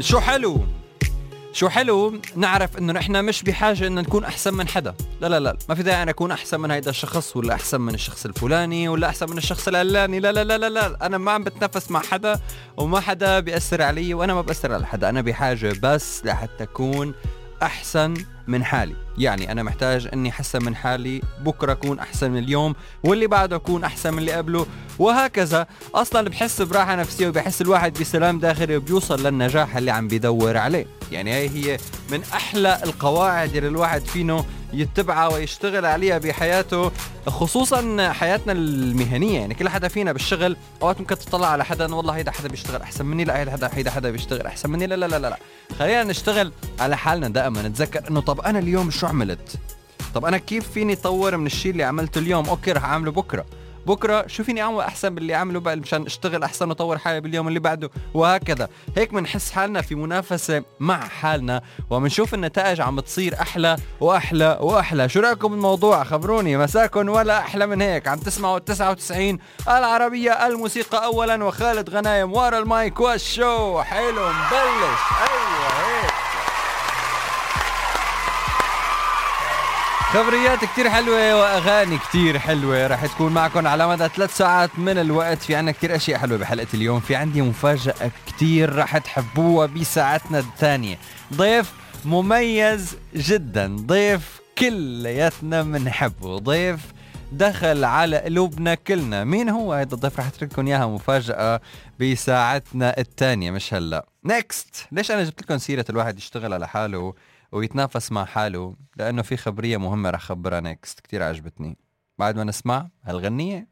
شو حلو شو حلو نعرف انه نحن مش بحاجه انه نكون احسن من حدا لا لا لا ما في داعي أنا اكون احسن من هيدا الشخص ولا احسن من الشخص الفلاني ولا احسن من الشخص العلاني لا لا لا لا, لا. أنا ما عم بتنافس مع حدا وما حدا بياثر علي وأنا ما بأثر على حدا أنا بحاجه بس لحتى اكون أحسن من حالي. يعني أنا محتاج إني أحسن من حالي بكرة أكون أحسن من اليوم واللي بعده أكون أحسن من اللي قبله وهكذا. أصلا بحس براحة نفسية وبحس الواحد بسلام داخلي وبيوصل للنجاح اللي عم بيدور عليه. يعني هي هي من أحلى القواعد اللي الواحد فينه يتبعها ويشتغل عليها بحياته خصوصا حياتنا المهنية. يعني كل حدا فينا بالشغل أوقات ممكن تطلع على حدا والله هيدا حدا بيشتغل أحسن مني لا هيدا حدا هيدا حدا بيشتغل أحسن مني لا لا لا لا خلينا نشتغل على حالنا دائما. نتذكر إنه طب أنا اليوم شو عملت؟ طب أنا كيف فيني طور من الشيء اللي عملته اليوم؟ أوكي رح أعمله بكرة. بكرة شو فيني أعمل أحسن باللي عمله بقى مشان أشتغل أحسن وأطور حالي باليوم اللي بعده وهكذا. هيك بنحس حالنا في منافسة مع حالنا وبنشوف النتائج عم تصير أحلى وأحلى وأحلى. شو رأيكم بالموضوع؟ خبروني مساكن ولا أحلى من هيك؟ عم تسمعوا 99 العربية الموسيقى اولا وخالد غنايم ورا المايك والشو. حلو مبلش. أيوه هيك. خبريات كتير حلوة وأغاني كتير حلوة. رح تكون معكم على مدى ثلاث ساعات من الوقت. في عنا كتير أشياء حلوة بحلقة اليوم. في عندي مفاجأة كتير رح تحبوها بساعتنا الثانية. ضيف مميز جدا. ضيف كلياتنا بنحبه ضيف دخل على قلوبنا كلنا. مين هو هذا الضيف؟ رح اترككم إياها مفاجأة بساعتنا الثانية. مش هلأ. نيكست ليش أنا جبت لكم سيرة الواحد يشتغل على حاله ويتنافس مع حاله لأنه في خبرية مهمة رح خبرها نيكست كثير عجبتني. بعد ما نسمع هالغنية.